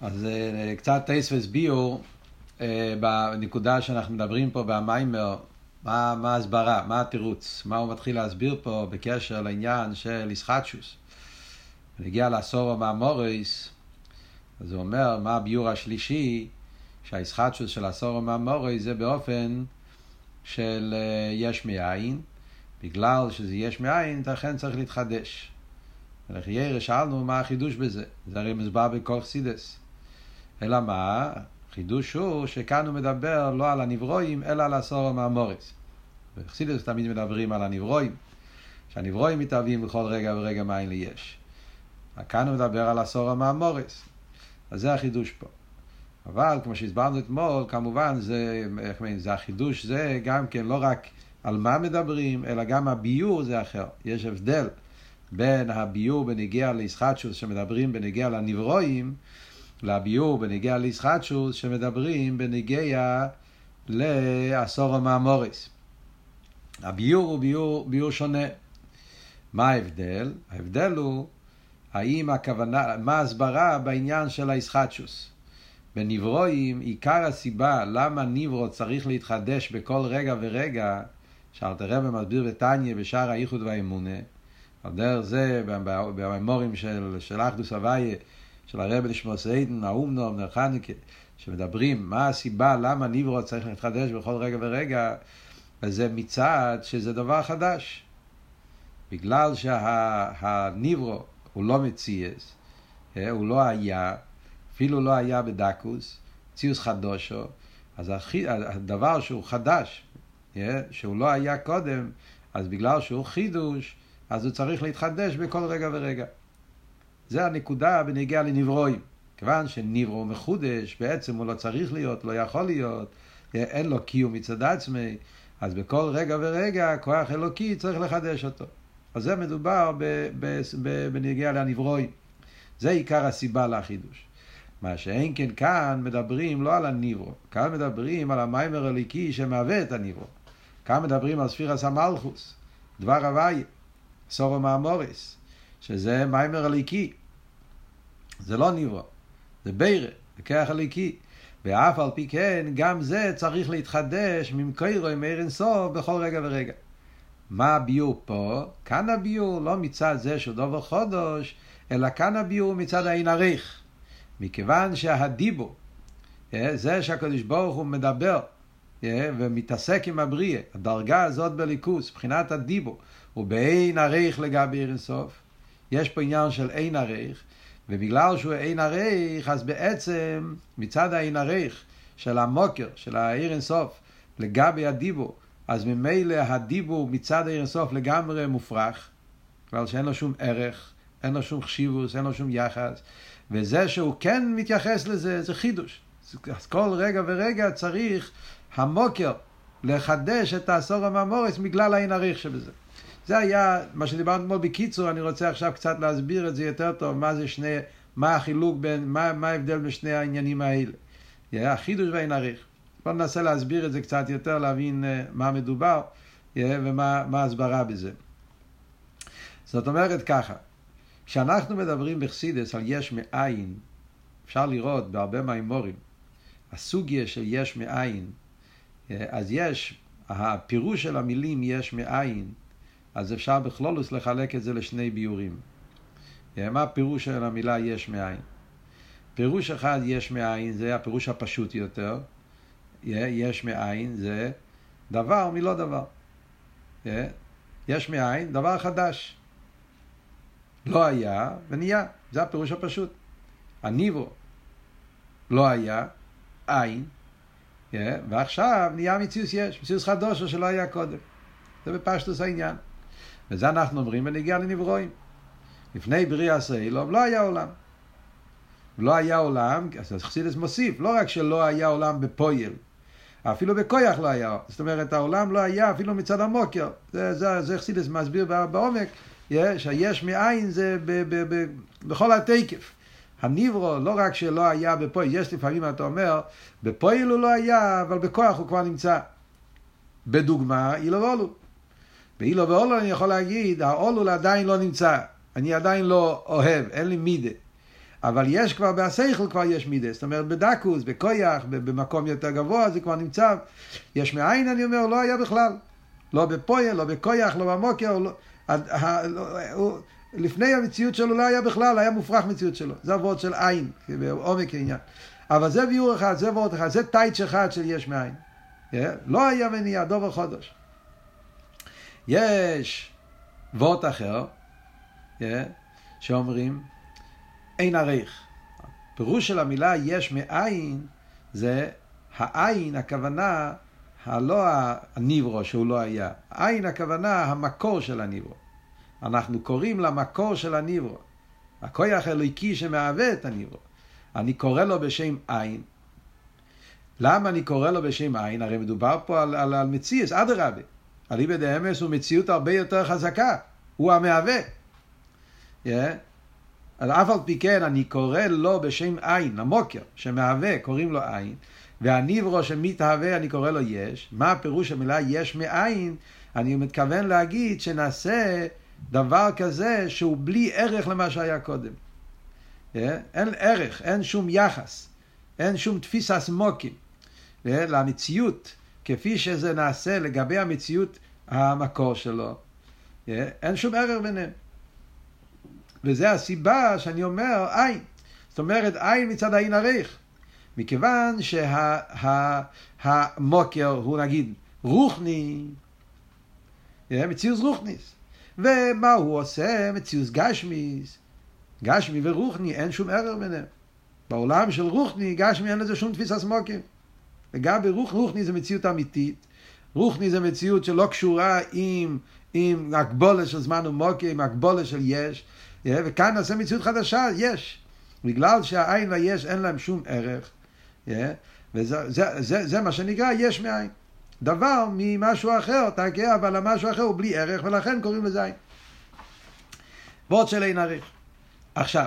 אז אה, קצת טייס ביור אה, בנקודה שאנחנו מדברים פה במיימר, מה, ההסברה, מה התירוץ, מה הוא מתחיל להסביר פה בקשר לעניין של איסחטשוס. ונגיע לעשור המאמוריס, אז הוא אומר, מה הביור השלישי, שהאיסחטשוס של עשור המאמוריס זה באופן של אה, יש מאין, בגלל שזה יש מאין, לכן צריך להתחדש. ולחיירה שאלנו מה החידוש בזה, זה הרי מסבר בכל חסידס. אלא מה? חידוש הוא שכאן הוא מדבר לא על הנברואים, אלא על הסורו מהמוריס. בחסידס תמיד מדברים על הנברואים, שהנברואים מתהווים בכל רגע ורגע מאין לי יש. כאן הוא מדבר על הסורו מהמוריס. אז זה החידוש פה. אבל כמו שהסברנו אתמול, כמובן זה, איך אומרים, זה החידוש, זה גם כן לא רק על מה מדברים, אלא גם הביור זה אחר. יש הבדל בין הביור בנגיע לישחטשוס שמדברים בנגיע לנברואים, לביור בנגיע לישחטשוס שמדברים בנגיע לעשור המאמוריס. הביור הוא ביור, ביור שונה. מה ההבדל? ההבדל הוא האם הכוונה, מה ההסברה בעניין של הישחטשוס. בנברואים, עיקר הסיבה למה נברו צריך להתחדש בכל רגע ורגע, שאלתר רבי מסביר בתניא בשער האיחוד והאמונה, על דרך זה בממורים של, של אחדוס אבייה, של הרבי לשמוע סיידן, האומנו, אבנר חנוכה, שמדברים מה הסיבה למה נברו צריך להתחדש בכל רגע ורגע, וזה מצד שזה דבר חדש. בגלל שהניברו הוא לא מציאס, אה, הוא לא היה, אפילו לא היה בדקוס, ציוס חדושו, אז הדבר שהוא חדש, אה, שהוא לא היה קודם, אז בגלל שהוא חידוש, אז הוא צריך להתחדש בכל רגע ורגע. זה הנקודה בנגיעה לנברואים. כיוון שנברו מחודש, בעצם הוא לא צריך להיות, לא יכול להיות, אין לו קיום מצד עצמי, אז בכל רגע ורגע כוח אלוקי צריך לחדש אותו. אז זה מדובר בנגיעה לנברואים. זה עיקר הסיבה לחידוש. מה שאין כן כאן מדברים לא על הניברו, כאן מדברים על המיימר הליקי שמהווה את הניברו. כאן מדברים על ספירס המלכוס, דבר הוויה. סורו מאמוריס, שזה מיימר הליקי. זה לא ניברו, זה בירה, זה כרך הליקי. ואף על פי כן, גם זה צריך להתחדש ממקורו עם עיר אינסוף בכל רגע ורגע. מה הביור פה? כאן הביור לא מצד זה שהוא דובר חודש, אלא כאן הביור מצד העין עריך. מכיוון שהדיבו, אה, זה שהקדוש ברוך הוא מדבר אה, ומתעסק עם הבריאה, הדרגה הזאת בליכוס, מבחינת הדיבו, הוא באין עריך לגבי עיר אינסוף. יש פה עניין של אין עריך, ובגלל שהוא אין עריך, אז בעצם מצד האין עריך של המוקר, של העיר אינסוף, לגבי הדיבור, אז ממילא הדיבור מצד העיר אינסוף לגמרי מופרך, בגלל שאין לו שום ערך, אין לו שום חשיבוס, אין לו שום יחס, וזה שהוא כן מתייחס לזה, זה חידוש. אז כל רגע ורגע צריך המוקר לחדש את העשור הממורס בגלל העין עריך שבזה. זה היה מה שדיברנו אתמול בקיצור, אני רוצה עכשיו קצת להסביר את זה יותר טוב, מה זה שני, מה החילוק בין, מה, מה ההבדל בין שני העניינים האלה. החידוש והאין עריך. בואו ננסה להסביר את זה קצת יותר, להבין uh, מה מדובר ומה ההסברה בזה. זאת אומרת ככה, כשאנחנו מדברים בחסידס על יש מאין, אפשר לראות בהרבה מהאמורים, הסוגיה של יש מאין, אז יש, הפירוש של המילים יש מאין, אז אפשר בכלולוס לחלק את זה לשני ביורים. מה הפירוש של המילה יש מאין? פירוש אחד יש מאין זה הפירוש הפשוט יותר. יש מאין זה דבר מלא דבר. יש מאין דבר חדש. לא היה ונהיה, זה הפירוש הפשוט. הניבו לא היה, אין, ועכשיו נהיה מציוס יש, מציוס חדוש שלא היה קודם. זה בפשטוס העניין. וזה אנחנו אומרים בנגיע לנברואים. לפני בריאה סיילום לא היה עולם. לא היה עולם, אז חסידס מוסיף, לא רק שלא היה עולם בפויל, אפילו בכויח לא היה. זאת אומרת, העולם לא היה אפילו מצד המוקר. זה, חסידס מסביר בעומק, שהיש מאין זה ב, ב, ב, בכל התקף. הניברו, לא רק שלא היה בפויל, יש לפעמים, אתה אומר, בפויל הוא לא היה, אבל בכוח הוא כבר נמצא. בדוגמה, אילו ואולו. באילו ואולו אני יכול להגיד, האולול עדיין לא נמצא. אני עדיין לא אוהב, אין לי מידה. אבל יש כבר בהסייכל כבר יש מידס, זאת אומרת בדקוס, בכויח, במקום יותר גבוה זה כבר נמצא. יש מאין אני אומר, לא היה בכלל. לא בפויל, לא בכויח, לא במוקר, לא, לא, לפני המציאות שלו לא היה בכלל, היה מופרך מציאות שלו. זה עבוד של עין, בעומק העניין. אבל זה ביור אחד, זה וורט אחד, זה טייץ' אחד של יש מאין. Yeah, לא היה מניע, דובר חודש. יש וורט אחר, yeah, שאומרים, אין עריך. פירוש של המילה יש מאין זה העין, הכוונה, הלא הניברו שהוא לא היה. עין הכוונה המקור של הניברו. אנחנו קוראים למקור של הניברו. הכויח אלוהיקי שמהווה את הניברו. אני קורא לו בשם עין. למה אני קורא לו בשם עין? הרי מדובר פה על, על, על מציאס, אדרבה. אליבא דאמס הוא מציאות הרבה יותר חזקה. הוא המהווה. Yeah. אז אף על פי כן אני קורא לו בשם עין, המוקר, שמהווה, קוראים לו עין, והניברו שמתהווה אני קורא לו יש. מה הפירוש המילה יש מאין? אני מתכוון להגיד שנעשה דבר כזה שהוא בלי ערך למה שהיה קודם. אין ערך, אין שום יחס, אין שום תפיסה סמוקים למציאות, כפי שזה נעשה לגבי המציאות המקור שלו. אין שום ערך ביניהם. וזה הסיבה שאני אומר עין. זאת אומרת, עין מצד העין עריך. מכיוון שהמוקר שה, הוא נגיד רוחני, מציאות רוחניס. ומה הוא עושה? מציאות גשמיס. גשמי ורוחני, אין שום ערר ביניהם. בעולם של רוחני, גשמי אין לזה שום תפיסה סמוקים. לגבי רוח, רוחני זה מציאות אמיתית. רוחני זה מציאות שלא קשורה עם, עם הגבולה של זמן ומוקי, עם הגבולה של יש. וכאן נעשה מציאות חדשה, יש. בגלל שהעין והיש אין להם שום ערך. וזה זה, זה, זה מה שנקרא יש מאין. דבר ממשהו אחר, תקע, אבל המשהו אחר הוא בלי ערך, ולכן קוראים לזה עין. ועוד של אין עריך. עכשיו,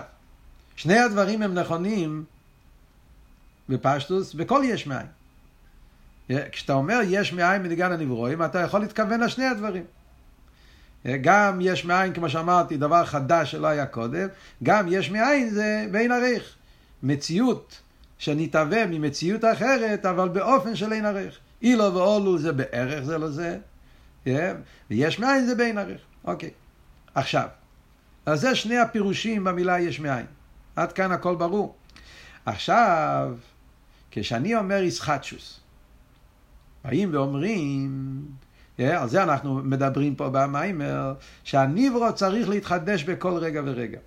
שני הדברים הם נכונים בפשטוס, בכל יש מאין. כשאתה אומר יש מאין מנגן הנברואים, אתה יכול להתכוון לשני הדברים. גם יש מאין, כמו שאמרתי, דבר חדש שלא היה קודם, גם יש מאין זה בין עריך. מציאות שנתהווה ממציאות אחרת, אבל באופן של אין עריך. אילו ואולו זה בערך זה לזה, ויש מאין זה בין עריך. אוקיי. עכשיו, אז זה שני הפירושים במילה יש מאין. עד כאן הכל ברור. עכשיו, כשאני אומר ישחטשוס, באים ואומרים, על זה אנחנו מדברים פה במיימר, שהניברו צריך להתחדש בכל רגע ורגע.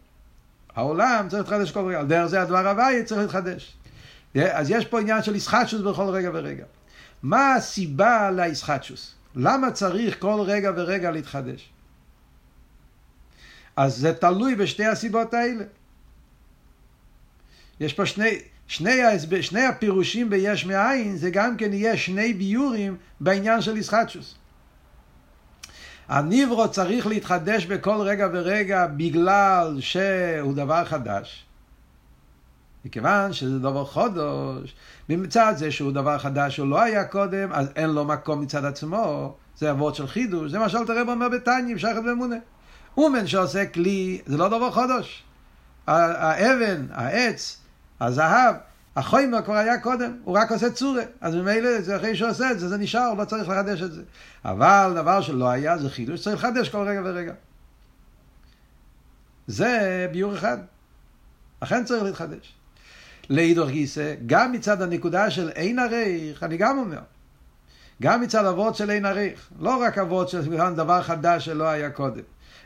העולם צריך להתחדש בכל רגע, על דרך זה הדבר הוואי צריך להתחדש. אז יש פה עניין של ישחטשוס בכל רגע ורגע. מה הסיבה לישחטשוס? למה צריך כל רגע ורגע להתחדש? אז זה תלוי בשתי הסיבות האלה. יש פה שני, שני, שני הפירושים ביש מאין, זה גם כן יהיה שני ביורים בעניין של ישחטשוס. הניברו צריך להתחדש בכל רגע ורגע בגלל שהוא דבר חדש. מכיוון שזה דבר חודש, מצד זה שהוא דבר חדש שהוא לא היה קודם, אז אין לו מקום מצד עצמו, זה אבות של חידוש, זה מה שאלתר רב אומר בתניא, שייכת באמונה. אומן שעושה כלי, זה לא דבר חודש. האבן, העץ, הזהב, החוימר כבר היה קודם, הוא רק עושה צורה. אז ממילא, אחרי שהוא עושה את זה, זה נשאר, לא צריך לחדש את זה. אבל דבר שלא היה, זה חידוש, צריך לחדש כל רגע ורגע. זה ביור אחד. אכן צריך להתחדש. לאידור גיסא, גם מצד הנקודה של אין עריך, אני גם אומר, גם מצד אבות של אין עריך, לא רק אבות של דבר חדש שלא היה קודם,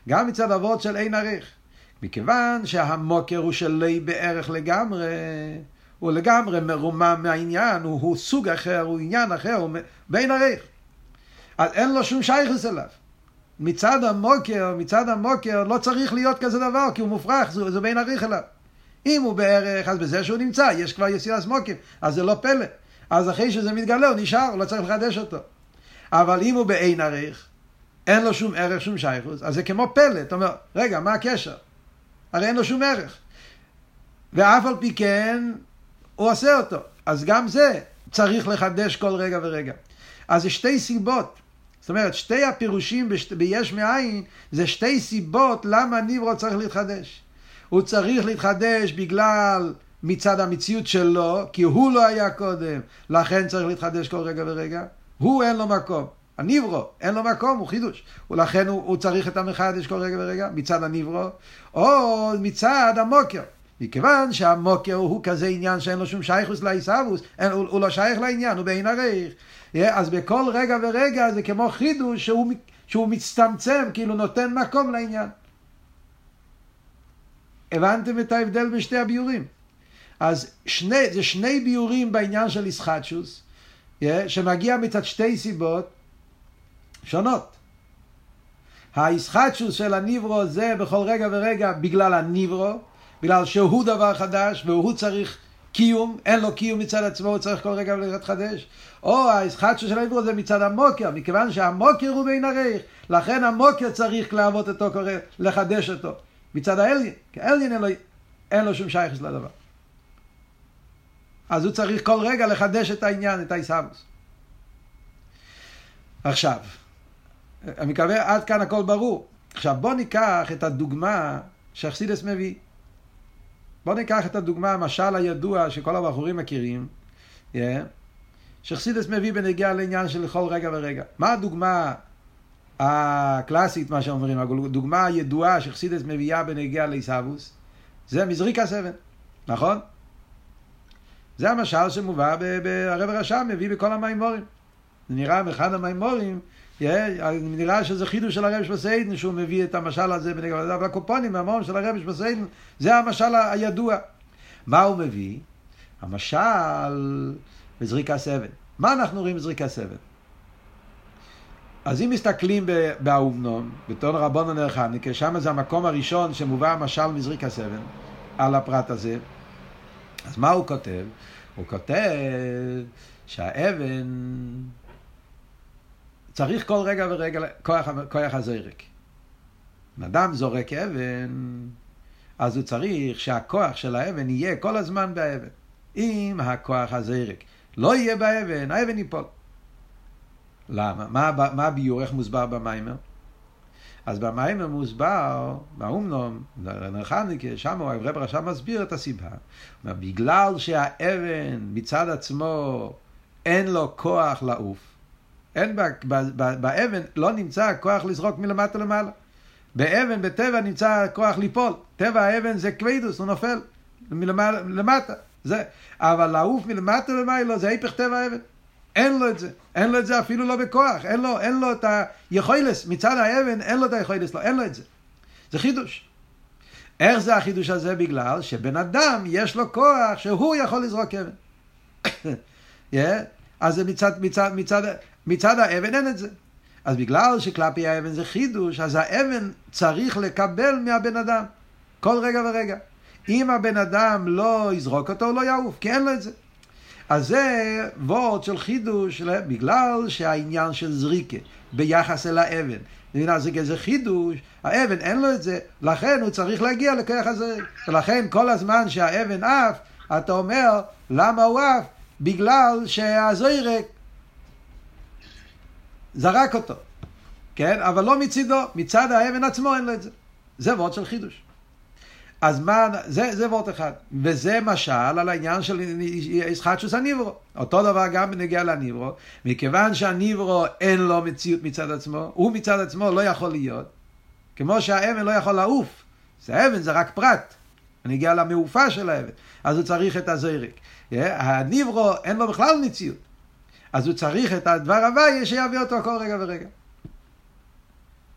גם מצד אבות של אין עריך. מכיוון שהמוקר הוא שלי בערך לגמרי, הוא לגמרי מרומם מהעניין, הוא, הוא סוג אחר, הוא עניין אחר, הוא בין עריך. אז אין לו שום שייכוס אליו. מצד המוקר, מצד המוקר לא צריך להיות כזה דבר, כי הוא מופרך, זה, זה בין עריך אליו. אם הוא בערך, אז בזה שהוא נמצא, יש כבר יסירת מוקים, אז זה לא פלא. אז אחרי שזה מתגלה, הוא נשאר, הוא לא צריך לחדש אותו. אבל אם הוא באין עריך, אין לו שום ערך, שום שייכוס, אז זה כמו פלא. אתה אומר, רגע, מה הקשר? הרי אין לו שום ערך. ואף על פי כן, הוא עושה אותו. אז גם זה צריך לחדש כל רגע ורגע. אז זה שתי סיבות. זאת אומרת, שתי הפירושים בשת, ביש מאין זה שתי סיבות למה ניברו צריך להתחדש. הוא צריך להתחדש בגלל מצד המציאות שלו, כי הוא לא היה קודם, לכן צריך להתחדש כל רגע ורגע. הוא אין לו מקום. הניברו, אין לו מקום, הוא חידוש. ולכן הוא, הוא צריך את המחדש כל רגע ורגע, מצד הניברו, או מצד המוקר. מכיוון שהמוקר הוא כזה עניין שאין לו שום שייכוס לעיסאוווס, הוא, הוא לא שייך לעניין, הוא בעין הרייך. אז בכל רגע ורגע זה כמו חידוש שהוא, שהוא מצטמצם, כאילו נותן מקום לעניין. הבנתם את ההבדל בין שתי הביורים? אז שני, זה שני ביורים בעניין של איסחטשוס, שמגיע מצד שתי סיבות שונות. האיסחטשוס של הניברו זה בכל רגע ורגע בגלל הניברו, בגלל שהוא דבר חדש והוא צריך קיום, אין לו קיום מצד עצמו, הוא צריך כל רגע להתחדש. או האיסחטשוס של הניברו זה מצד המוקר, מכיוון שהמוקר הוא בין הרייך, לכן המוקר צריך להוות אותו, לחדש אותו. מצד האליין, כי האליין אין לו, אין לו שום שייכס לדבר. אז הוא צריך כל רגע לחדש את העניין, את האיסאבוס. עכשיו, אני מקווה עד כאן הכל ברור. עכשיו בוא ניקח את הדוגמה שאכסידס מביא. בוא ניקח את הדוגמה, המשל הידוע שכל הבחורים מכירים, yeah, שאכסידס מביא בנגיעה לעניין של כל רגע ורגע. מה הדוגמה הקלאסית, מה שאומרים, הדוגמה הידועה שאכסידס מביאה בנגיעה לעיסאוווס? זה מזריקה סבן, נכון? זה המשל שמובא, הרב הרשם מביא בכל המימורים. זה נראה באחד המימורים, נראה שזה חידוש של הרב שבסיידן, שהוא מביא את המשל הזה בנגב, אבל הקופונים, מהמורים של הרב שבסיידן, זה המשל הידוע. מה הוא מביא? המשל בזריקה סבן. מה אנחנו רואים בזריקה סבן? אז אם מסתכלים באומנום, בתור רבונו נר חניקה, שם זה המקום הראשון שמובא המשל מזריקה סבן, על הפרט הזה. אז מה הוא כותב? הוא כותב שהאבן צריך כל רגע ורגע כוח, כוח הזרק. אם אדם זורק אבן, אז הוא צריך שהכוח של האבן יהיה כל הזמן באבן. אם הכוח הזרק לא יהיה באבן, האבן ייפול. למה? מה, מה הביור? איך מוסבר במיימר? אז במיימר מוסבר, באומנום, נרחניקה, שם הרב רשם מסביר את הסיבה. בגלל שהאבן מצד עצמו אין לו כוח לעוף, אין באבן לא נמצא כוח לזרוק מלמטה למעלה. באבן, בטבע, נמצא כוח ליפול. טבע האבן זה כבדוס, הוא נופל מלמטה. זה. אבל לעוף מלמטה למעלה זה היפך טבע האבן. אין לו את זה. אין לו את זה אפילו לא בכוח. אין לו, אין לו את היכולס. מצד האבן אין לו את היכולס. לא, אין לו את זה. זה חידוש. איך זה החידוש הזה? בגלל שבן אדם יש לו כוח שהוא יכול לזרוק אבן. yeah. אז זה מצד, מצד, מצד, מצד האבן אין את זה. אז בגלל שכלפי האבן זה חידוש, אז האבן צריך לקבל מהבן אדם. כל רגע ורגע. אם הבן אדם לא יזרוק אותו, הוא לא יעוף, כי אין לו את זה. אז זה וורד של חידוש, בגלל שהעניין של זריקה ביחס אל האבן. מבינה, זה כזה חידוש, האבן אין לו את זה, לכן הוא צריך להגיע לכוח הזה. ולכן כל הזמן שהאבן עף, אתה אומר, למה הוא עף? בגלל שהזוירק זרק אותו. כן? אבל לא מצידו, מצד האבן עצמו אין לו את זה. זה וורד של חידוש. אז מה, זה, זה וורט אחד. וזה משל על העניין של ישחטשוס הניברו. אותו דבר גם בנגיע לניברו. מכיוון שהניברו אין לו מציאות מצד עצמו, הוא מצד עצמו לא יכול להיות. כמו שהאבן לא יכול לעוף. זה האבן זה רק פרט. נגיע למעופה של האבן. אז הוא צריך את הזרק. הניברו אין לו בכלל מציאות. אז הוא צריך את הדבר הוויה שיביא אותו כל רגע ורגע.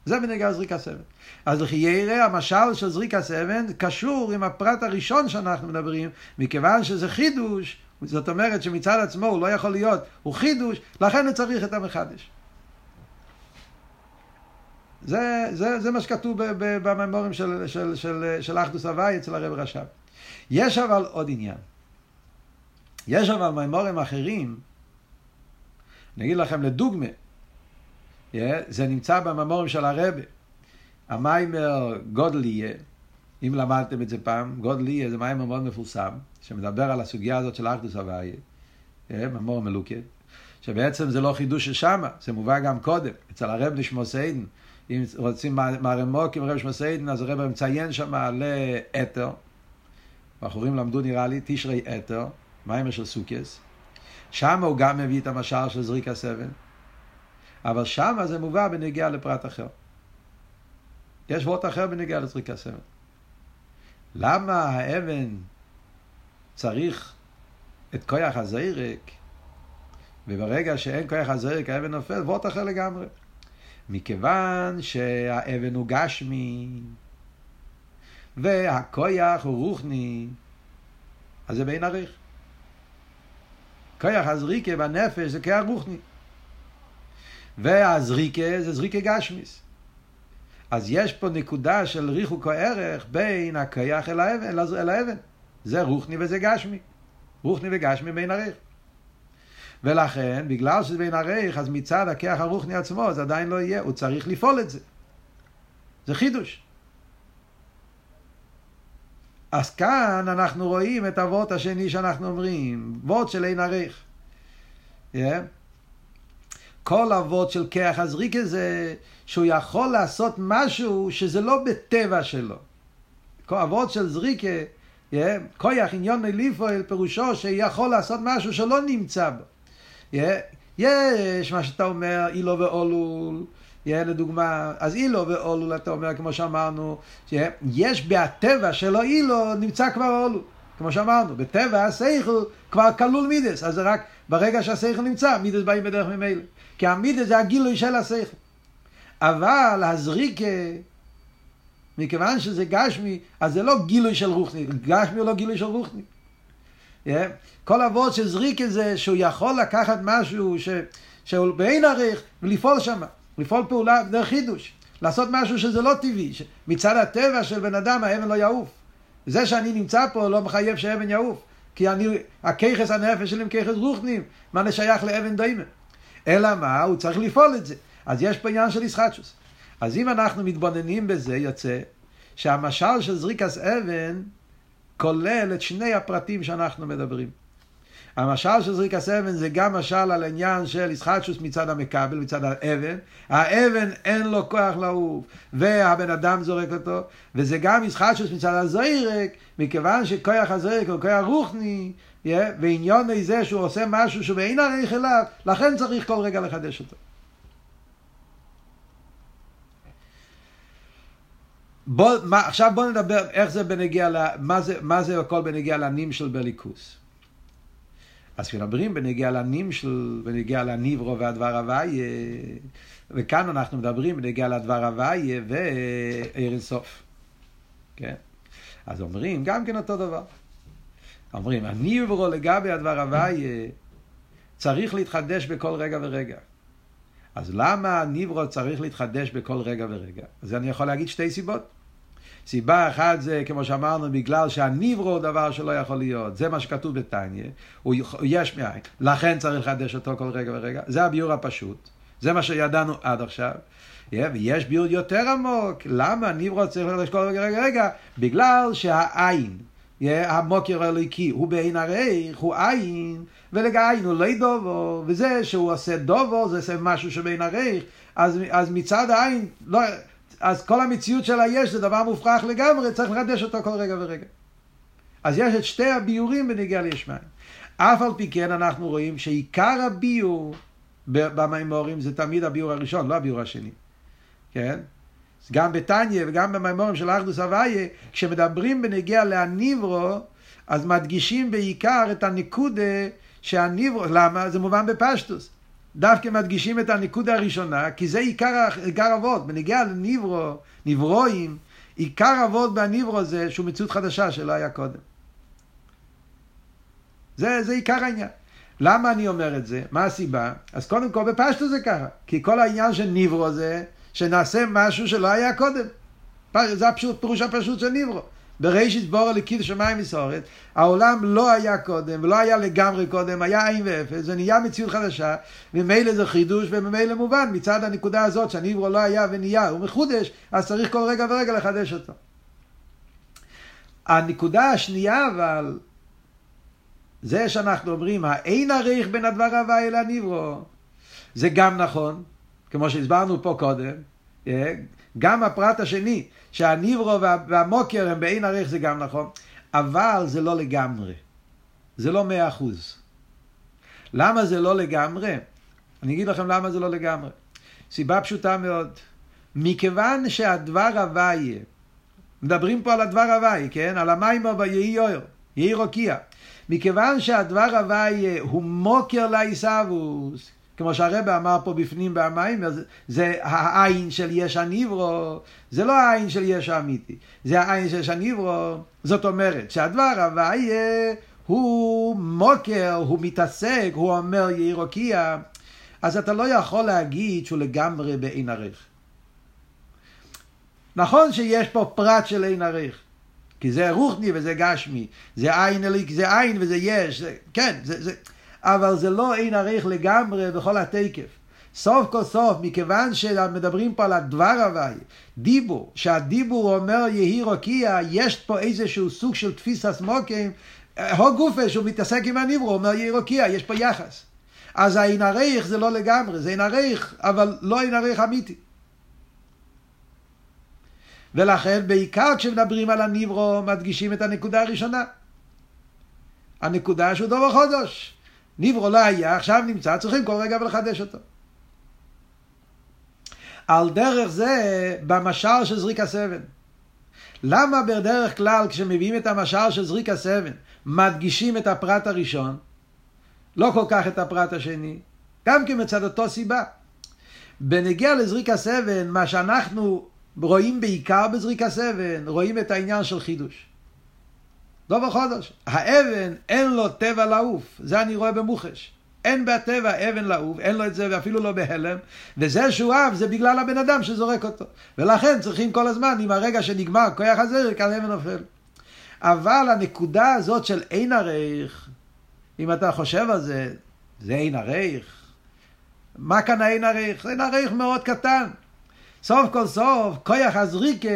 זה בנגע זריקה סבן. אז לכי יראה המשל של זריקה סבן קשור עם הפרט הראשון שאנחנו מדברים, מכיוון שזה חידוש, זאת אומרת שמצד עצמו הוא לא יכול להיות, הוא חידוש, לכן הוא צריך את המחדש. זה, זה, זה מה שכתוב בממורים של, של, של, של אחדוס הוואי אצל הרב רש"ב. יש אבל עוד עניין. יש אבל ממורים אחרים, אני אגיד לכם לדוגמה, זה נמצא בממורים של הרבה. המיימר גודל יהיה, אם למדתם את זה פעם, גודל יהיה זה מיימר מאוד מפורסם, שמדבר על הסוגיה הזאת של אחדוס הוויה, ממור מלוקד, שבעצם זה לא חידוש של שמה, זה מובא גם קודם, אצל הרב נשמו סיידן, אם רוצים מרמוקים, רב שמסיידן, אז הרב מציין שם לאתר, בחורים למדו נראה לי, תשרי אתר, מיימר של סוכס, שם הוא גם מביא את המשל של זריק הסבן, אבל שם זה מובא בנגיעה לפרט אחר. יש וורט אחר בנגיעה לזריק הסבן. למה האבן צריך את כוח הזרק, וברגע שאין כוח הזרק האבן נופל, וורט אחר לגמרי. מכיוון שהאבן הוא גשמי, והכויח הוא רוחני, אז זה בין עריך. כויח הזריקה בנפש זה כוח רוחני. והזריקה זה זריקה גשמיס. אז יש פה נקודה של ריחוק הערך בין הכיח אל האבן, אל האבן. זה רוחני וזה גשמי. רוחני וגשמי בין עריך. ולכן, בגלל שזה בין עריך, אז מצד הכיח הרוחני עצמו זה עדיין לא יהיה, הוא צריך לפעול את זה. זה חידוש. אז כאן אנחנו רואים את הוורט השני שאנחנו אומרים, וורט של אין עריך. Yeah. כל אבות של כיח הזריקה זה שהוא יכול לעשות משהו שזה לא בטבע שלו. אבות של זריקה, yeah, כויח עניון אליפואל פירושו שיכול לעשות משהו שלא נמצא בו. Yeah, יש מה שאתה אומר, אילו ואולול, לדוגמה, אז אילו ואולול אתה אומר, כמו שאמרנו, יש בהטבע שלו אילו נמצא כבר אולול. כמו שאמרנו, בטבע השכל כבר כלול מידס, אז זה רק ברגע שהשכל נמצא, מידס באים בדרך ממילא. כי המידס זה הגילוי של השכל. אבל הזריקה, מכיוון שזה גשמי, אז זה לא גילוי של רוחני, גשמי הוא לא גילוי של רוחני. Yeah. כל אבות של זריקה זה שהוא יכול לקחת משהו ש, שהוא בעין עריך ולפעול שם, לפעול פעולה דרך חידוש, לעשות משהו שזה לא טבעי, מצד הטבע של בן אדם האבן לא יעוף. זה שאני נמצא פה לא מחייב שאבן יעוף, כי אני, הכיכס הנפש שלי הם כיכס רוחנים, מה נשייך לאבן דיימן. אלא מה? הוא צריך לפעול את זה. אז יש פה עניין של ישחטשוס. אז אם אנחנו מתבוננים בזה, יוצא שהמשל של זריקס אבן כולל את שני הפרטים שאנחנו מדברים. המשל של זריקס אבן זה גם משל על העניין של ישחטשוס מצד המקבל, מצד האבן. האבן אין לו כוח לעוף, והבן אדם זורק אותו, וזה גם ישחטשוס מצד הזוירק, מכיוון שכוח הזוירק הוא כוח רוחני, yeah, ועניון זה שהוא עושה משהו שבאין עריך אליו, לכן צריך כל רגע לחדש אותו. בוא, מה, עכשיו בוא נדבר איך זה בנגיע, מה, זה, מה זה הכל בנגיע לנים של בליכוס. אז כשמדברים בנגיע לנים של, בנגיע לניברו והדבר הוויה, וכאן אנחנו מדברים בנגיע לדבר הוויה ועיר אינסוף. כן? אז אומרים גם כן אותו דבר. אומרים, הניברו לגבי הדבר הוויה צריך להתחדש בכל רגע ורגע. אז למה הניברו צריך להתחדש בכל רגע ורגע? אז אני יכול להגיד שתי סיבות. סיבה אחת זה, כמו שאמרנו, בגלל שהניברו הוא דבר שלא יכול להיות. זה מה שכתוב בתניא, הוא יש מאין. לכן צריך לחדש אותו כל רגע ורגע. זה הביור הפשוט. זה מה שידענו עד עכשיו. ויש ביור יותר עמוק. למה ניברו צריך לחדש כל רגע רגע רגע? בגלל שהעין, המוקר האלוקי, הוא בעין הריך, הוא עין, ולגעין הוא לא דובו, וזה שהוא עושה דובו, זה עושה משהו שבין הריך, אז, אז מצד העין, לא, אז כל המציאות של היש זה דבר מופרך לגמרי, צריך לחדש אותו כל רגע ורגע. אז יש את שתי הביורים בנגיעה ליש מים. אף על פי כן אנחנו רואים שעיקר הביור במימורים זה תמיד הביור הראשון, לא הביור השני. כן? גם בתניא וגם במימורים של אחדוס אבייה, כשמדברים בנגיעה להניברו, אז מדגישים בעיקר את הנקודה שהניברו, למה? זה מובן בפשטוס. דווקא מדגישים את הנקודה הראשונה, כי זה עיקר, עיקר אבות. בנגיעה לניברו, נברואים, עיקר אבות בניברו זה שהוא מציאות חדשה שלא היה קודם. זה, זה עיקר העניין. למה אני אומר את זה? מה הסיבה? אז קודם כל בפשטו זה ככה. כי כל העניין של ניברו זה שנעשה משהו שלא היה קודם. זה הפשוט, פירוש הפשוט של ניברו. בראשית בור לקיד שמיים מסורת, העולם לא היה קודם, ולא היה לגמרי קודם, היה עין ואפס, זה נהיה מציאות חדשה, וממילא זה חידוש, וממילא מובן, מצד הנקודה הזאת שהניברו לא היה ונהיה, הוא מחודש, אז צריך כל רגע ורגע לחדש אותו. הנקודה השנייה אבל, זה שאנחנו אומרים, האין עריך בין הדבר הבא אל הניברו, זה גם נכון, כמו שהסברנו פה קודם, גם הפרט השני, שהניברו והמוקר הם בעין ערך זה גם נכון, אבל זה לא לגמרי. זה לא מאה אחוז. למה זה לא לגמרי? אני אגיד לכם למה זה לא לגמרי. סיבה פשוטה מאוד. מכיוון שהדבר הוויה, מדברים פה על הדבר הוויה, כן? על המים ויהי יויר, יהי רוקיע. מכיוון שהדבר הוויה הוא מוקר לעיסאוווס, כמו שהרבא אמר פה בפנים במים, זה העין של יש הניברו, זה לא העין של יש האמיתי, זה העין של יש הניברו. זאת אומרת שהדבר הוויה הוא מוקר, הוא מתעסק, הוא אומר יהי רוקיע, אז אתה לא יכול להגיד שהוא לגמרי בעין ערך. נכון שיש פה פרט של עין ערך, כי זה רוחני וזה גשמי, זה עין אליק, זה עין וזה יש, זה, כן, זה, זה, אבל זה לא עין ערך לגמרי בכל התקף. סוף כל סוף, מכיוון שמדברים פה על הדבר הוואי, דיבור, שהדיבור אומר יהי רוקיע, יש פה איזשהו סוג של תפיסה סמוקים, הו גופה שהוא מתעסק עם הניברו, אומר יהי רוקיע, יש פה יחס. אז העין הרייך זה לא לגמרי, זה עין הרייך, אבל לא עין הרייך אמיתי. ולכן בעיקר כשמדברים על הניברו מדגישים את הנקודה הראשונה. הנקודה שהוא דובר חודש. ניברו לא היה, עכשיו נמצא, צריכים כל רגע ולחדש אותו. על דרך זה במשל של זריק הסבן. למה בדרך כלל כשמביאים את המשל של זריק הסבן מדגישים את הפרט הראשון? לא כל כך את הפרט השני, גם כן מצד אותו סיבה. בנגיע לזריק הסבן, מה שאנחנו רואים בעיקר בזריק הסבן, רואים את העניין של חידוש. לא בחודש. האבן אין לו טבע לעוף, זה אני רואה במוחש. אין בטבע אבן לעוף, אין לו את זה ואפילו לא בהלם, וזה שהוא אב זה בגלל הבן אדם שזורק אותו. ולכן צריכים כל הזמן, עם הרגע שנגמר כוח הזרק, אז אבן נופל. אבל הנקודה הזאת של אין הרייך, אם אתה חושב על זה, זה אין הרייך. מה כאן האין הרייך? אין הרייך מאוד קטן. סוף כל סוף, כויח הזריקה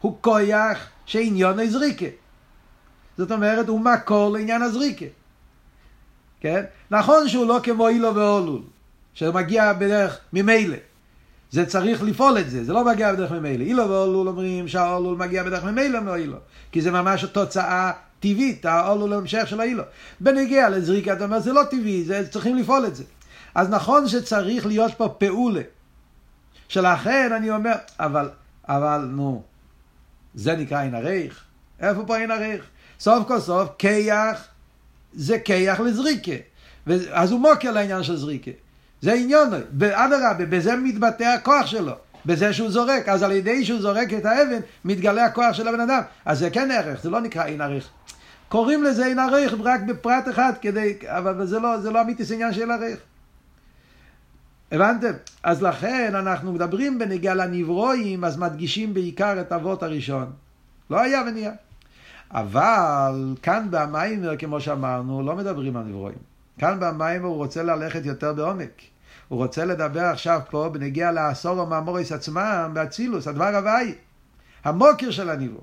הוא כויח שעניון הזריקה. זאת אומרת, הוא מקור לעניין הזריקה. כן? נכון שהוא לא כמו אילו ואולול, שמגיע בדרך ממילא. זה צריך לפעול את זה, זה לא מגיע בדרך ממילא. אילו ואולול אומרים שהאולול מגיע בדרך ממילא מאילו, כי זה ממש תוצאה טבעית, האולול המשך של האילו. בנגיע לזריקה, אתה אומר, זה לא טבעי, זה, צריכים לפעול את זה. אז נכון שצריך להיות פה פעולה. שלכן אני אומר, אבל, אבל נו, זה נקרא עין הרייך? איפה פה עין הרייך? סוף כל סוף, כיח זה כיח לזריקה. אז הוא מוקר לעניין של זריקה. זה עניון, אדרבה, בזה מתבטא הכוח שלו. בזה שהוא זורק, אז על ידי שהוא זורק את האבן, מתגלה הכוח של הבן אדם. אז זה כן ערך, זה לא נקרא עין ערך. קוראים לזה עין ערך רק בפרט אחד, כדי, אבל זה לא, זה לא אמיתי, עניין של ערך. הבנתם? אז לכן אנחנו מדברים בנגיעה לנברואים, אז מדגישים בעיקר את אבות הראשון. לא היה ונהיה. אבל כאן במיימר, כמו שאמרנו, לא מדברים על נברואים. כאן במיימר הוא רוצה ללכת יותר בעומק. הוא רוצה לדבר עכשיו פה בנגיע לעשור המאמוריס עצמם, באצילוס, הדבר הוואי. המוקר של הנברוא.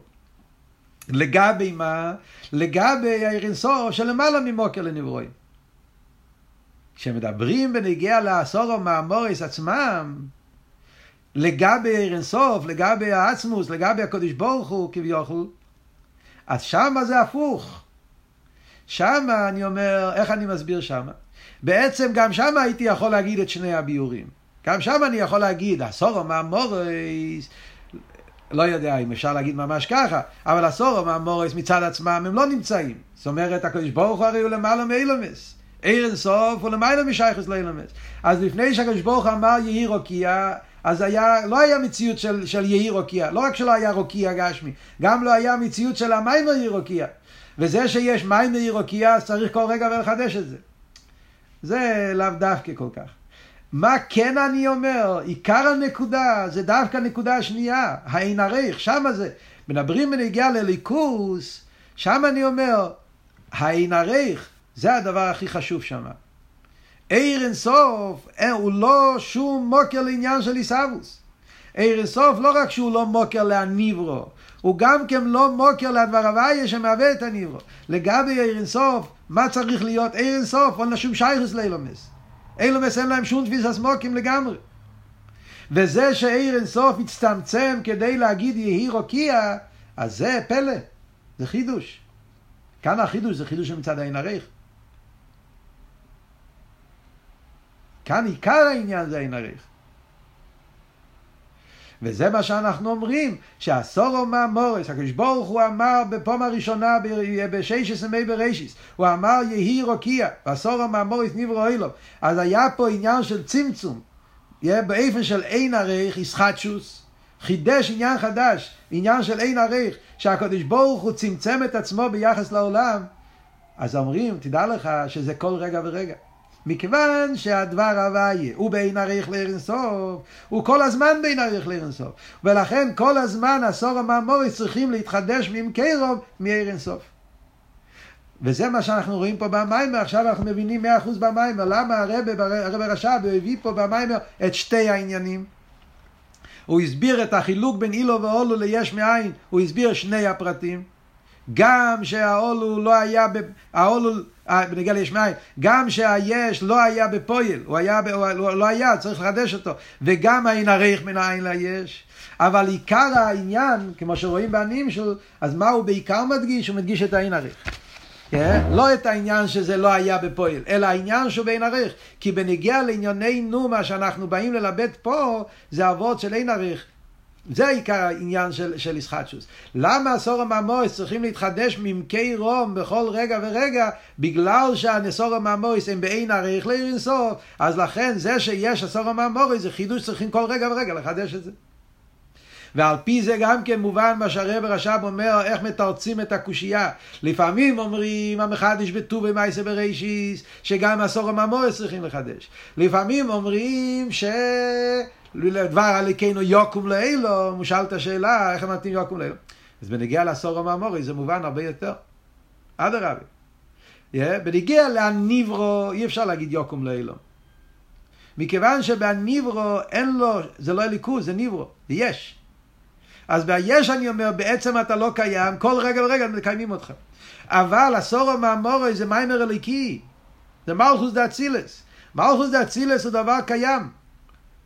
לגבי מה? לגבי האירינסור שלמעלה ממוקר לנברואים. כשמדברים בנגיע לעשור המאמוריס עצמם, לגבי אירנסוף, לגבי העצמוס, לגבי הקודש ברוך הוא כביכול, אז שמה זה הפוך. שמה אני אומר, איך אני מסביר שמה? בעצם גם שמה הייתי יכול להגיד את שני הביורים. גם שמה אני יכול להגיד, הסורו מהמורס, לא יודע אם אפשר להגיד ממש ככה, אבל הסורו מהמורס מצד עצמם הם לא נמצאים. זאת אומרת, הקדוש ברוך הוא הרי הוא למעלה מאילומס. עיר אינסוף הוא למעלה משייכוס לאילומס. אז לפני שהקדוש ברוך אמר יהי רוקיע, אז היה, לא היה מציאות של, של יהי רוקיע, לא רק שלא היה רוקיע גשמי, גם לא היה מציאות של המים יהי רוקיע. וזה שיש מים יהי רוקיע, אז צריך כל רגע ולחדש את זה. זה לאו דווקא כל כך. מה כן אני אומר? עיקר הנקודה זה דווקא הנקודה השנייה, האין עריך, שמה זה. מדברים בנגיעה לליכוס, שם אני אומר, האין עריך, זה הדבר הכי חשוב שם. עיר אינסוף אה, הוא לא שום מוקר לעניין של עיסאוווס. עיר אינסוף לא רק שהוא לא מוקר להניברו, הוא גם כן לא מוקר לדבר הוויה שמהווה את הניברו. לגבי עיר אינסוף, מה צריך להיות עיר אינסוף? אין לה שום שייכוס לאילומס. אילומס אין להם שום תפיסת מוקים לגמרי. וזה שעיר אינסוף הצטמצם כדי להגיד יהי רוקיע, אז זה פלא, זה חידוש. כאן החידוש זה חידוש מצד העין הריך. כאן עיקר העניין זה העין הריך. וזה מה שאנחנו אומרים, שהסורו מהמורס, הקדוש ברוך הוא אמר בפעם הראשונה בששס ימי בראשיס, הוא אמר יהי רוקיע, והסורו מהמורס נברו אילו. אז היה פה עניין של צמצום, באיפן של אין עריך, ישחטשוס, חידש עניין חדש, עניין של אין עריך, שהקדוש ברוך הוא צמצם את עצמו ביחס לעולם, אז אומרים, תדע לך שזה כל רגע ורגע. מכיוון שהדבר הוויה הוא בין עריך לאירנסוף, הוא כל הזמן בין עריך לאירנסוף. ולכן כל הזמן עשור המאמורי צריכים להתחדש ממקרוב מאירנסוף. וזה מה שאנחנו רואים פה במיימר, עכשיו אנחנו מבינים מאה אחוז במיימר, למה הרב, הרב רש"ב הביא פה במיימר את שתי העניינים. הוא הסביר את החילוק בין אילו ואולו ליש מאין, הוא הסביר שני הפרטים. גם שהאולו לא היה, האולו, אה, בנגיע ליש מאין, גם שהיש לא היה בפויל, הוא, היה, הוא לא היה, צריך לחדש אותו, וגם האין עריך מן העין ליש. אבל עיקר העניין, כמו שרואים בעניים שלו, אז מה הוא בעיקר מדגיש? הוא מדגיש את העין. Yeah, כן? לא את העניין שזה לא היה בפועל, אלא העניין שהוא בין עריך. כי בנגיע לענייננו, מה שאנחנו באים ללבד פה, זה אבות של אין עריך. זה עיקר העניין של, של ישחטשוס. למה הסורם המויס צריכים להתחדש ממקי רום בכל רגע ורגע? בגלל שהנסורם המויס הם באין עריך לעיר אז לכן זה שיש הסורם המויס זה חידוש צריכים כל רגע ורגע לחדש את זה. ועל פי זה גם כן מובן מה שהרב רש"ב אומר, איך מתרצים את הקושייה. לפעמים אומרים, המחדש בט"ו במייסה בראשיס, שגם עשור הממורס צריכים לחדש. לפעמים אומרים ש... לדבר הליקנו יוקום לאילו, הוא שאל את השאלה, איך נותנים יוקום לאילו. אז בנגיע לעשור המאמורי זה מובן הרבה יותר. אדרבה. Yeah, בנגיע להניברו, אי אפשר להגיד יוקום לאילו. מכיוון שבניברו אין לו, זה לא הליכוז, זה ניברו, זה יש. אז ביש אני אומר, בעצם אתה לא קיים, כל רגע ורגע מקיימים אותך. אבל הסורו מהמורי זה מיימר אליקי, זה מלכוס דה אצילס. מלכוס דה אצילס הוא דבר קיים.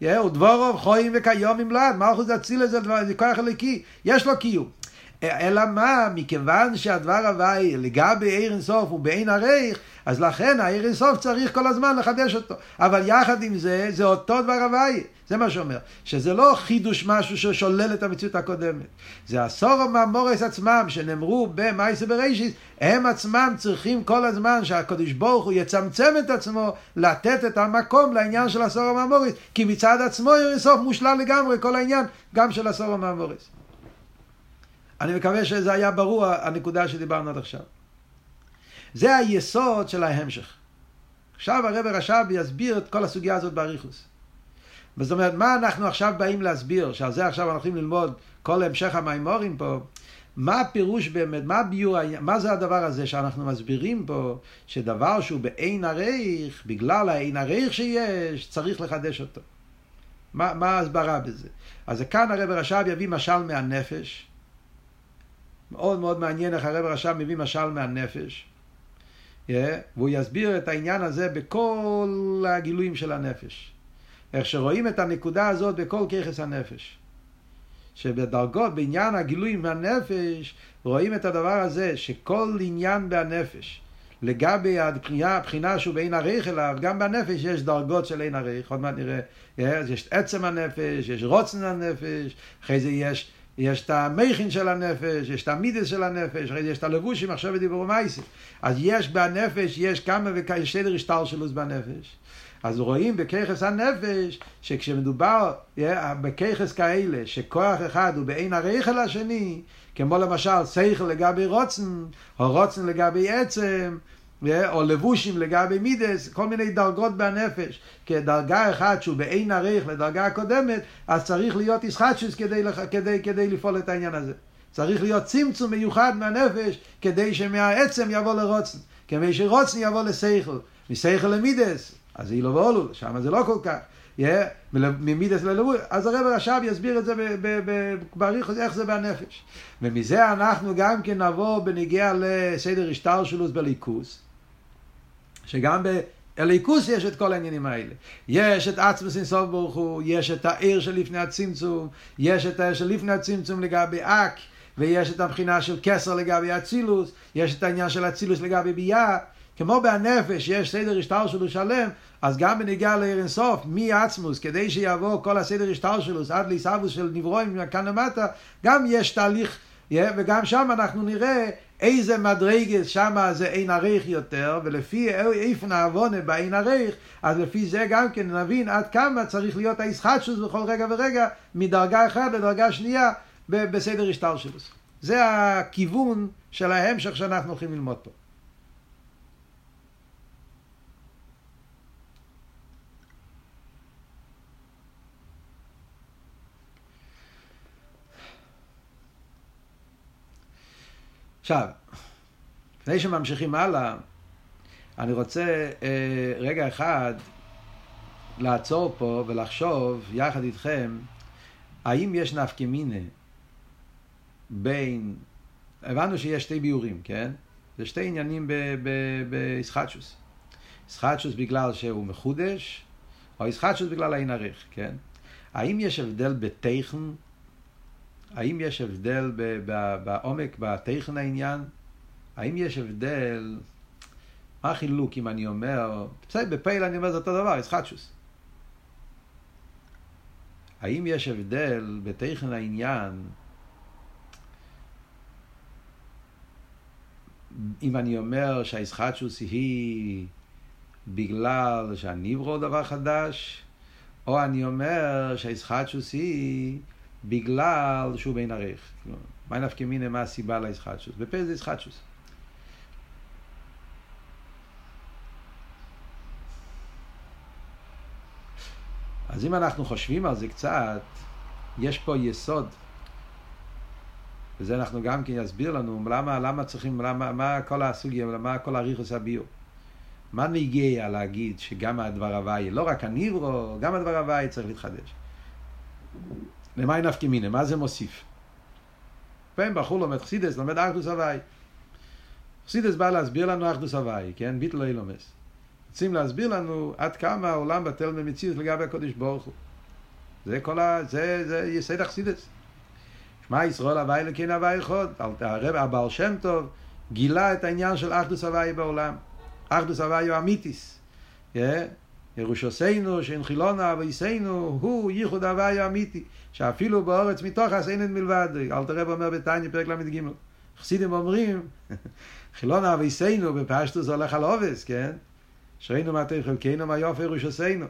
הוא דבורו חויים וכיום עם לעד, מלכוס אצילס זה, כוח אליקי, יש לו קיום. אלא מה, מכיוון שהדבר הוואי לגבי עיר אינסוף הוא בעין הרייך, אז לכן העיר אינסוף צריך כל הזמן לחדש אותו. אבל יחד עם זה, זה אותו דבר הוואי. זה מה שאומר. שזה לא חידוש משהו ששולל את המציאות הקודמת. זה הסורו מהמורס עצמם, שנאמרו במייסה בראשיס, הם עצמם צריכים כל הזמן שהקדוש ברוך הוא יצמצם את עצמו, לתת את המקום לעניין של הסורו מהמורס, כי מצד עצמו עיר אינסוף מושלל לגמרי כל העניין, גם של הסורו מהמורס. אני מקווה שזה היה ברור הנקודה שדיברנו עד עכשיו. זה היסוד של ההמשך. עכשיו הרב רש"ב יסביר את כל הסוגיה הזאת באריכוס. זאת אומרת, מה אנחנו עכשיו באים להסביר, שעל זה עכשיו אנחנו הולכים ללמוד כל המשך המימורים פה, מה הפירוש באמת, מה הביור, מה זה הדבר הזה שאנחנו מסבירים פה, שדבר שהוא באין עריך, בגלל האין עריך שיש, צריך לחדש אותו. מה, מה ההסברה בזה? אז כאן הרב רש"ב יביא משל מהנפש, מאוד מאוד מעניין איך הרב רשם מביא משל מהנפש. Yeah, והוא יסביר את העניין הזה בכל הגילויים של הנפש. איך שרואים את הנקודה הזאת בכל ככס הנפש. שבדרגות, בעניין הגילויים מהנפש, רואים את הדבר הזה, שכל עניין בהנפש, לגבי הבחינה, הבחינה שהוא בעין עריך אליו, גם בנפש יש דרגות של עין עריך, עוד מעט נראה, יש עצם הנפש, יש רוצן הנפש, אחרי זה יש יש את המכין של הנפש, יש את המידס של הנפש, יש את הלבושים, עכשיו ודיבור מייסי. אז יש בנפש, יש כמה וכמה, סדר השתלשלוס בנפש. אז רואים בככס הנפש, שכשמדובר בככס כאלה, שכוח אחד הוא בעין הרייכל השני, כמו למשל שכל לגבי רוצן, או רוצן לגבי עצם, או לבושים לגבי מידס, כל מיני דרגות בנפש. כדרגה אחת שהוא באין עריך לדרגה הקודמת, אז צריך להיות ישחטשוס כדי, כדי, כדי לפעול את העניין הזה. צריך להיות צמצום מיוחד מהנפש, כדי שמהעצם יבוא לרוצן. כמי שרוצן יבוא לשכל. משכל למידס, אז אילו ואולו, שם זה לא כל כך. Yeah, ממידס ללבוש, אז הרב רש"ב יסביר את זה באריך איך זה בנפש. ומזה אנחנו גם כן נבוא בנגיע לסדר השטר שלוס בליכוס. שגם אליקוס יש את כל העניינים האלה. יש את עצמוס אינסוף ברוך הוא, יש את העיר שלפני הצמצום, יש את העיר שלפני הצמצום לגבי אק, ויש את הבחינה של כסר לגבי אצילוס, יש את העניין של אצילוס לגבי ביאה. כמו בהנפש יש סדר השטר שלו שלם, אז גם בניגיע לעיר אינסוף, מעצמוס, כדי שיבוא כל הסדר שלו עד לעיסאוווס של נברואים כאן למטה, גם יש תהליך, וגם שם אנחנו נראה איזה מדרגס שם זה אין עריך יותר, ולפי איפה נעוונה באין עריך, אז לפי זה גם כן נבין עד כמה צריך להיות הישחטשוס בכל רגע ורגע, מדרגה אחת לדרגה שנייה בסדר השטר שלו. זה הכיוון של ההמשך שאנחנו הולכים ללמוד פה. עכשיו, לפני שממשיכים הלאה, אני רוצה אה, רגע אחד לעצור פה ולחשוב יחד איתכם, האם יש נפקא מינה בין, הבנו שיש שתי ביורים, כן? זה שתי עניינים בישחטשוס. ישחטשוס בגלל שהוא מחודש, או ישחטשוס בגלל העין ערך, כן? האם יש הבדל בתכן האם יש הבדל בעומק, בתכן העניין? האם יש הבדל, מה החילוק אם אני אומר, בסדר, בפייל אני אומר זה אותו דבר, ישחטשוס. האם יש הבדל בתכן העניין אם אני אומר שהישחטשוס היא בגלל שהניברו דבר חדש, או אני אומר שהישחטשוס היא בגלל שהוא בין ערך. מה נפקא מיני, מה הסיבה לישחטשוס? בפה זה ישחטשוס. אז אם אנחנו חושבים על זה קצת, יש פה יסוד, וזה אנחנו גם כן יסביר לנו, למה, למה צריכים, למה, מה כל הסוגיה, מה כל הריחוס הביור. מה נגיע להגיד שגם הדבר הוואי, לא רק הניברו, גם הדבר הוואי צריך להתחדש. למה היא נפקא מינה? מה זה מוסיף? פעם בחור לומד חסידס, לומד אחדוס הוואי. חסידס בא להסביר לנו אחדוס הוואי, כן? ביטל לא אילומס. רוצים להסביר לנו עד כמה העולם בטל במציאות לגבי הקודש ברוך הוא. זה כל ה... זה, זה יסד החסידס. שמע ישראל הוואי לכן הוואי אחד. הרב הבעל שם טוב גילה את העניין של אחדוס הוואי בעולם. אחדוס הוואי הוא אמיתיס. Yeah. ירושוסנו, שהנחילונה ואיסנו, הוא ייחוד הוואי אמיתי, שאפילו באורץ מתוך עשיין מלבד, אל תראה אומר בתניא פרק ל"ג. חסידים אומרים, חילונה ואיסנו בפשטוס הולך על עובס, כן? שראינו מה תהיה חלקנו מה יופי ירושוסנו.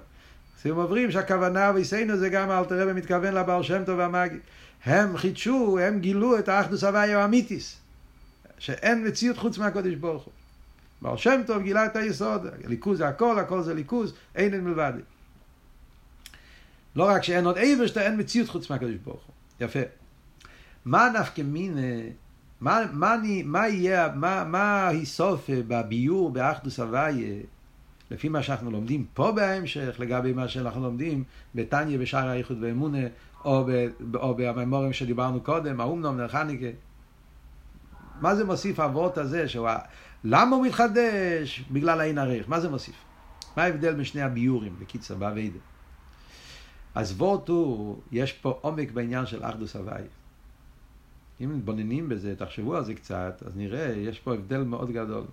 חסידים אומרים שהכוונה ואיסנו זה גם אל תראה מתכוון לבעל שם טוב והמאגי. הם חידשו, הם גילו את האחדוס הוואי האמיתיס, שאין מציאות חוץ מהקודש ברוך הוא. בעל שם טוב גילה את היסוד, ליכוז זה הכל, הכל זה ליכוז, אין אין מלבד. לא רק שאין עוד עבר, שאתה אין מציאות חוץ מהקדוש ברוך הוא. יפה. מה נפקא מינה, מה, מה, מה יהיה, מה, מה היסוף בביור, באחדוס הוויה, לפי מה שאנחנו לומדים פה בהמשך, לגבי מה שאנחנו לומדים בתניא, בשער האיחוד ואמונה, או, ב, או בממורים שדיברנו קודם, האומנום, נרחניקה. מה זה מוסיף האבות הזה, שהוא למה הוא מתחדש? בגלל העין ערך. מה זה מוסיף? מה ההבדל בין שני הביורים, בקיצר, באביידה? אז וורט הוא, יש פה עומק בעניין של אחדוס הוואי. אם מתבוננים בזה, תחשבו על זה קצת, אז נראה, יש פה הבדל מאוד גדול.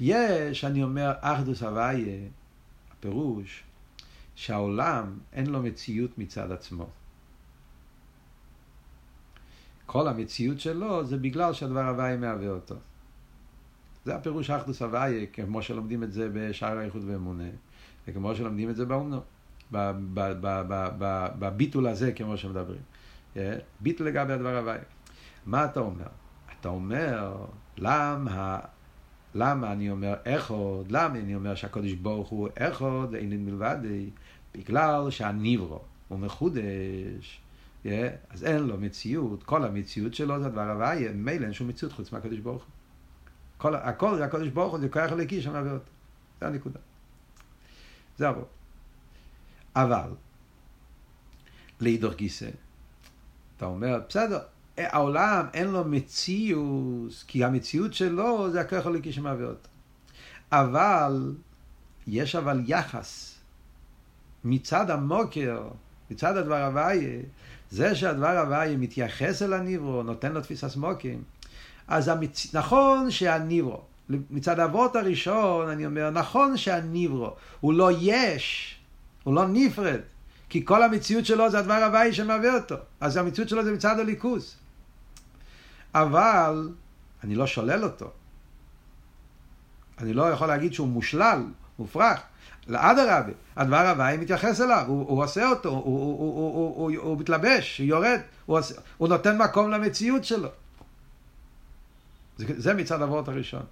יש, אני אומר, אחדוס הוואי, הפירוש, שהעולם אין לו מציאות מצד עצמו. כל המציאות שלו זה בגלל שהדבר הוואי מהווה אותו. זה הפירוש אחדוס הוואי, כמו שלומדים את זה בשער האיחוד ואמונה, וכמו שלומדים את זה באומנו, בביטול הזה, כמו שמדברים. ביטול לגבי הדבר הוואי. מה אתה אומר? אתה אומר, למה, למה אני אומר איכות, למה אני אומר שהקודש ברוך הוא איכות, אין מלבדי, בגלל שהניברו הוא מחודש. אז אין לו מציאות, כל המציאות שלו זה הדבר הוויה, ממילא אין שום מציאות חוץ מהקדוש ברוך הוא. כל, הכל זה הקדוש ברוך הוא, זה כוח אלוקי שמביא אותו. זה הנקודה. זה הרוב. אבל, לאידוך גיסא, אתה אומר, בסדר, העולם אין לו מציאות, כי המציאות שלו זה הכוח אלוקי שמביא אותו. אבל יש אבל יחס מצד המוקר, מצד הדבר הוויה, זה שהדבר הוויה מתייחס אל הניברו, נותן לו תפיסת מוקים, אז המצ... נכון שהניברו, מצד האבות הראשון אני אומר, נכון שהניברו הוא לא יש, הוא לא נפרד, כי כל המציאות שלו זה הדבר הוואי שמהווה אותו, אז המציאות שלו זה מצד הליכוס. אבל אני לא שולל אותו. אני לא יכול להגיד שהוא מושלל, מופרך. אדרבה, הדבר הוואי מתייחס אליו, הוא, הוא עושה אותו, הוא, הוא, הוא, הוא, הוא, הוא מתלבש, הוא יורד, הוא, עושה, הוא נותן מקום למציאות שלו. זה, זה מצד אבות הראשון.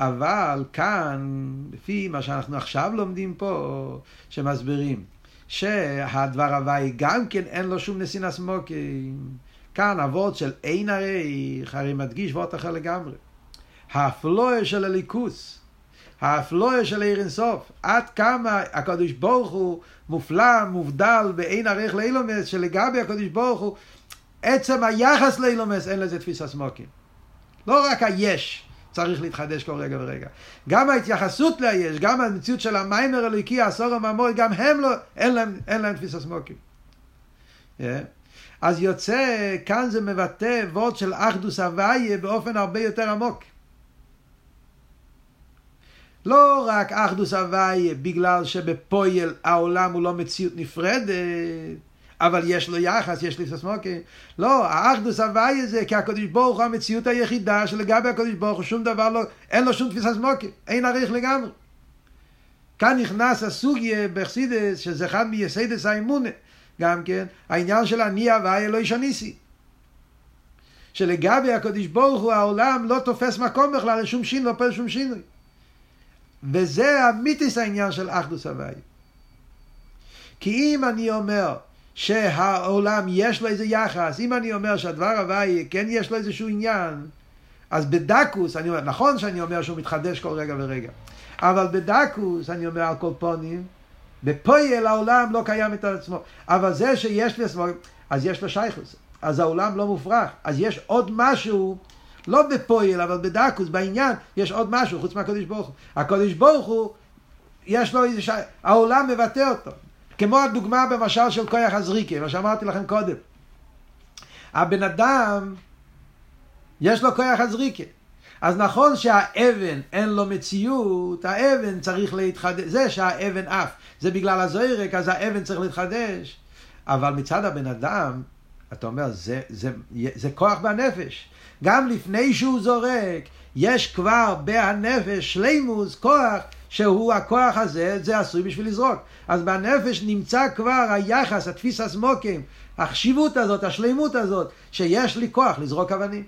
אבל כאן, לפי מה שאנחנו עכשיו לומדים פה, שמסבירים, שהדבר הוואי גם כן אין לו שום נסינס מוקים. כאן אבות של אין הרי, הרי מדגיש וורט אחר לגמרי. האפלואה של הליכוס, האפלואה של עיר אינסוף, עד כמה הקדוש ברוך הוא מופלא, מובדל, באין ערך לאילומס, שלגבי הקדוש ברוך הוא, עצם היחס לאילומס אין לזה תפיסה סמוקים. לא רק היש צריך להתחדש כל רגע ורגע. גם ההתייחסות ליש, גם המציאות של המיימר אלוהיקי, הסור הממור, גם הם לא, אין להם, אין להם תפיסה סמוקים. Yeah. אז יוצא, כאן זה מבטא וורד של אחדוס הוויה באופן הרבה יותר עמוק. לא רק אחדוס הוויה בגלל שבפועל העולם הוא לא מציאות נפרדת, אבל יש לו יחס, יש לי ססמוקי. לא, האחדוס הוויה זה כי הקדוש ברוך הוא המציאות היחידה שלגבי הקדוש ברוך הוא שום דבר לא, אין לו שום תפיסה סמוקי, אין עריך לגמרי. כאן נכנס הסוגיה בחסידס, שזה אחד מייסדס האמונה, גם כן, העניין של אני הוויה לא ישניסי. שלגבי הקדוש ברוך הוא העולם לא תופס מקום בכלל לשום שינוי, לא פועל שום שינוי. וזה המיתיס העניין של אחדוס הוויה. כי אם אני אומר שהעולם יש לו איזה יחס, אם אני אומר שהדבר הוויה כן יש לו איזשהו עניין, אז בדקוס, אני אומר, נכון שאני אומר שהוא מתחדש כל רגע ורגע, אבל בדקוס, אני אומר על כל פונים, בפועל העולם לא קיים את עצמו, אבל זה שיש לי עצמו, אז יש לו שייכוס, אז העולם לא מופרך, אז יש עוד משהו לא בפועל, אבל בדקוס, בעניין, יש עוד משהו חוץ מהקדוש ברוך הוא. הקדוש ברוך הוא, יש לו איזה ש... העולם מבטא אותו. כמו הדוגמה במשל של כוח הזריקה, מה שאמרתי לכם קודם. הבן אדם, יש לו כוח הזריקה. אז נכון שהאבן אין לו מציאות, האבן צריך להתחדש, זה שהאבן עף, זה בגלל הזוירק, אז האבן צריך להתחדש. אבל מצד הבן אדם, אתה אומר, זה, זה, זה, זה כוח בנפש. גם לפני שהוא זורק, יש כבר בהנפש שלימוס כוח שהוא הכוח הזה, זה עשוי בשביל לזרוק. אז בנפש נמצא כבר היחס, התפיס הסמוקים, החשיבות הזאת, השלימות הזאת, שיש לי כוח לזרוק אבנים.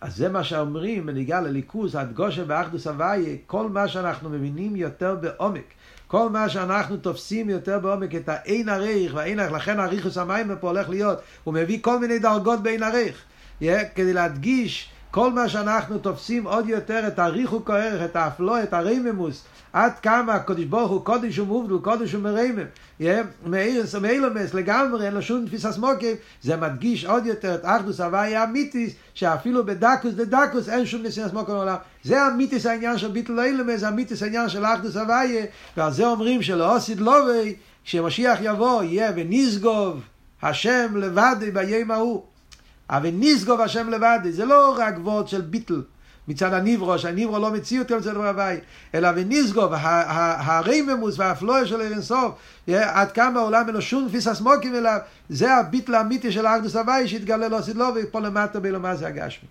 אז זה מה שאומרים בניגע לליכוז, הדגושה באחדוס הוויה, כל מה שאנחנו מבינים יותר בעומק, כל מה שאנחנו תופסים יותר בעומק את האין הריך והאין הריך, לכן הריכוס המים פה הולך להיות, הוא מביא כל מיני דרגות באין yeah, כדי להדגיש כל מה שאנחנו תופסים עוד יותר את הריחו כערך, את האפלו, את הרייממוס, עד כמה הקדוש ברוך הוא קודש ומובדל, קודש ומריימם, מאילומס לגמרי, אין לו שום תפיסה סמוקים, זה מדגיש עוד יותר את אחדוס הוויה אמיתיס, שאפילו בדקוס דדקוס אין שום נסיעה סמוקים בעולם. זה אמיתיס העניין של ביטל אילומס, זה אמיתיס העניין של אחדוס הוויה, ועל זה אומרים שלא עשית לובי, כשמשיח יבוא, יהיה ונשגוב השם לבד ביום ההוא. אבל נסגוב השם לבד, זה לא רק וורד של ביטל מצד הניברו, שהניברו לא מציאות כאן אצל רבי, אלא ונסגוב, הרייממוס והאפלואה של אירנסוף, עד כמה העולם אין לו שום תפיסה סמוקים אליו, זה הביטל האמיתי של האחדוס הוואי שהתגלה לו סדלו ופה למטה בלומה זה הגשמי.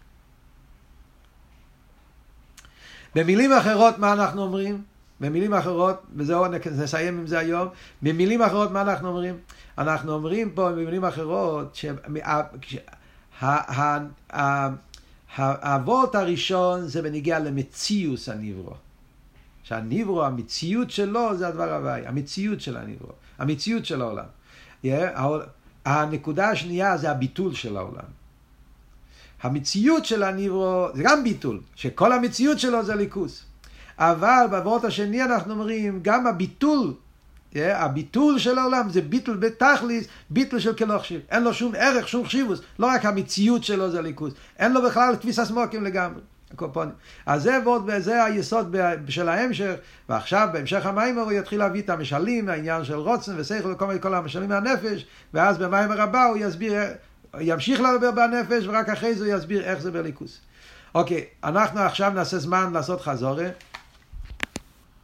במילים אחרות מה אנחנו אומרים? במילים אחרות, וזהו נסיים עם זה היום, במילים אחרות מה אנחנו אומרים? אנחנו אומרים פה במילים אחרות, האבות הראשון זה בניגיע למציאוס הניברו. שהניברו, המציאות שלו זה הדבר הוואי, המציאות של הניברו, המציאות של העולם. הנקודה השנייה זה הביטול של העולם. המציאות של הניברו זה גם ביטול, שכל המציאות שלו זה ליכוס. אבל באבות השני אנחנו אומרים, גם הביטול הביטול של העולם זה ביטול בתכליס, ביטול של כלוכשיר. אין לו שום ערך, שום חשיבוס. לא רק המציאות שלו זה ליכוז. אין לו בכלל תפיסה סמוקים לגמרי. הקופונים. אז זה ועוד, זה היסוד של ההמשך, ועכשיו בהמשך המים הוא יתחיל להביא את המשלים, העניין של רוצן ושכל וכל מיני כל המשלים מהנפש, ואז במים הרבה הוא יסביר, ימשיך לדבר בנפש, ורק אחרי זה הוא יסביר איך זה בליכוס. אוקיי, אנחנו עכשיו נעשה זמן לעשות חזורה.